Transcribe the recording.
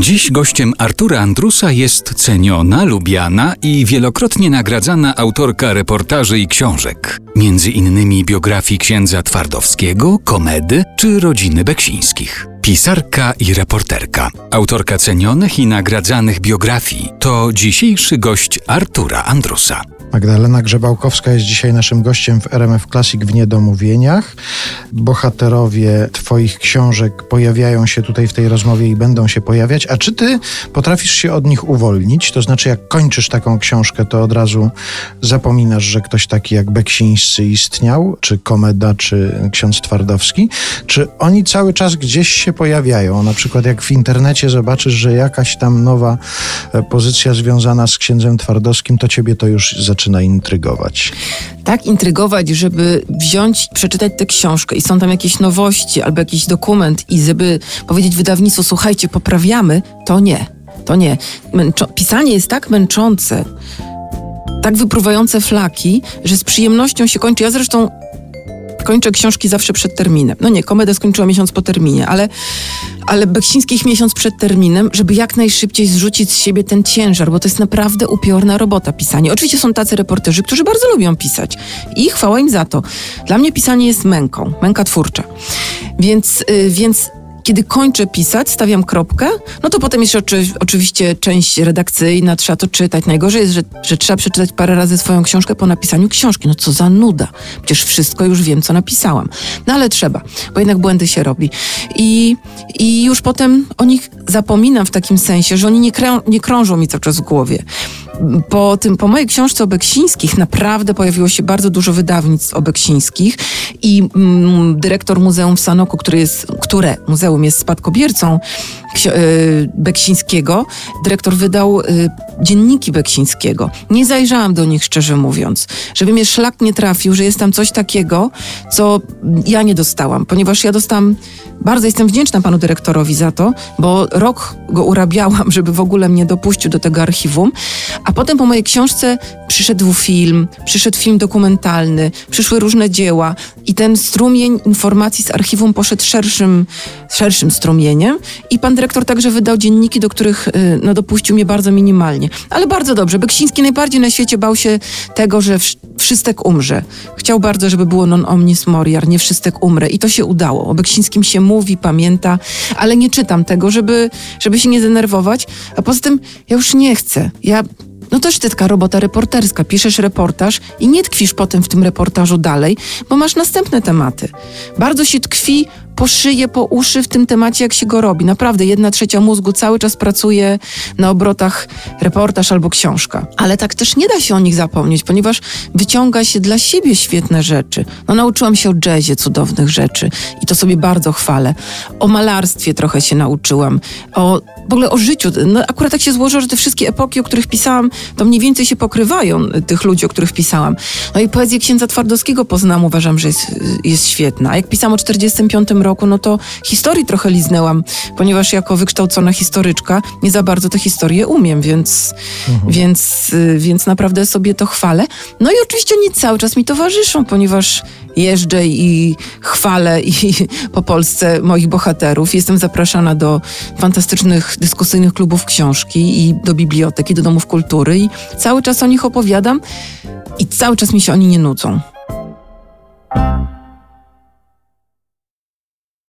Dziś gościem Artura Andrusa jest ceniona, lubiana i wielokrotnie nagradzana autorka reportaży i książek, między innymi biografii księdza Twardowskiego, komedy czy rodziny Beksińskich. Pisarka i reporterka, autorka cenionych i nagradzanych biografii, to dzisiejszy gość Artura Andrusa. Magdalena Grzebałkowska jest dzisiaj naszym gościem w RMF Classic w Niedomówieniach. Bohaterowie Twoich książek pojawiają się tutaj w tej rozmowie i będą się pojawiać. A czy Ty potrafisz się od nich uwolnić? To znaczy, jak kończysz taką książkę, to od razu zapominasz, że ktoś taki jak Beksińscy istniał, czy Komeda, czy ksiądz Twardowski? Czy oni cały czas gdzieś się pojawiają? Na przykład, jak w internecie zobaczysz, że jakaś tam nowa e, pozycja związana z księdzem Twardowskim, to Ciebie to już zaczyna zaczyna intrygować. Tak intrygować, żeby wziąć, przeczytać tę książkę i są tam jakieś nowości albo jakiś dokument i żeby powiedzieć wydawnictwu, słuchajcie, poprawiamy, to nie. To nie. Męczo pisanie jest tak męczące, tak wypruwające flaki, że z przyjemnością się kończy. Ja zresztą kończę książki zawsze przed terminem. No nie, komedę skończyła miesiąc po terminie, ale, ale Beksińskich miesiąc przed terminem, żeby jak najszybciej zrzucić z siebie ten ciężar, bo to jest naprawdę upiorna robota pisanie. Oczywiście są tacy reporterzy, którzy bardzo lubią pisać i chwała im za to. Dla mnie pisanie jest męką, męka twórcza. Więc, yy, więc kiedy kończę pisać, stawiam kropkę, no to potem jeszcze oczy, oczywiście część redakcyjna, trzeba to czytać. Najgorzej jest, że, że trzeba przeczytać parę razy swoją książkę po napisaniu książki. No co za nuda. Przecież wszystko już wiem, co napisałam. No ale trzeba, bo jednak błędy się robi. I, i już potem o nich zapominam w takim sensie, że oni nie, nie krążą mi cały czas w głowie po, tym, po mojej książce o Beksińskich naprawdę pojawiło się bardzo dużo wydawnictw o Beksińskich i mm, dyrektor Muzeum w Sanoku, który jest, które muzeum jest spadkobiercą y, Beksińskiego, dyrektor wydał y, dzienniki Beksińskiego. Nie zajrzałam do nich, szczerze mówiąc, żeby mnie szlak nie trafił, że jest tam coś takiego, co ja nie dostałam, ponieważ ja dostałam, bardzo jestem wdzięczna panu dyrektorowi za to, bo rok go urabiałam, żeby w ogóle mnie dopuścił do tego archiwum, a potem po mojej książce przyszedł film, przyszedł film dokumentalny, przyszły różne dzieła i ten strumień informacji z archiwum poszedł szerszym, szerszym strumieniem i pan dyrektor także wydał dzienniki, do których y, no, dopuścił mnie bardzo minimalnie. Ale bardzo dobrze. Beksiński najbardziej na świecie bał się tego, że wszystek umrze. Chciał bardzo, żeby było non omnis moriar, nie wszystek umrę i to się udało. O Beksińskim się mówi, pamięta, ale nie czytam tego, żeby, żeby się nie denerwować, a poza tym ja już nie chcę. Ja no to sztytka robota reporterska. Piszesz reportaż i nie tkwisz potem w tym reportażu dalej, bo masz następne tematy. Bardzo się tkwi po szyję, po uszy w tym temacie, jak się go robi. Naprawdę, jedna trzecia mózgu cały czas pracuje na obrotach reportaż albo książka. Ale tak też nie da się o nich zapomnieć, ponieważ wyciąga się dla siebie świetne rzeczy. No, nauczyłam się o jazzie cudownych rzeczy i to sobie bardzo chwalę. O malarstwie trochę się nauczyłam. O, w ogóle o życiu. No, akurat tak się złożyło, że te wszystkie epoki, o których pisałam, to mniej więcej się pokrywają y, tych ludzi, o których pisałam. No i poezję księdza Twardowskiego poznałam, uważam, że jest, jest świetna. A jak pisałam o 45 roku, roku, no to historii trochę liznęłam, ponieważ jako wykształcona historyczka nie za bardzo tę historię umiem, więc, mhm. więc, y, więc naprawdę sobie to chwalę. No i oczywiście oni cały czas mi towarzyszą, ponieważ jeżdżę i chwalę i po Polsce moich bohaterów. Jestem zapraszana do fantastycznych dyskusyjnych klubów książki i do biblioteki, do domów kultury i cały czas o nich opowiadam i cały czas mi się oni nie nudzą.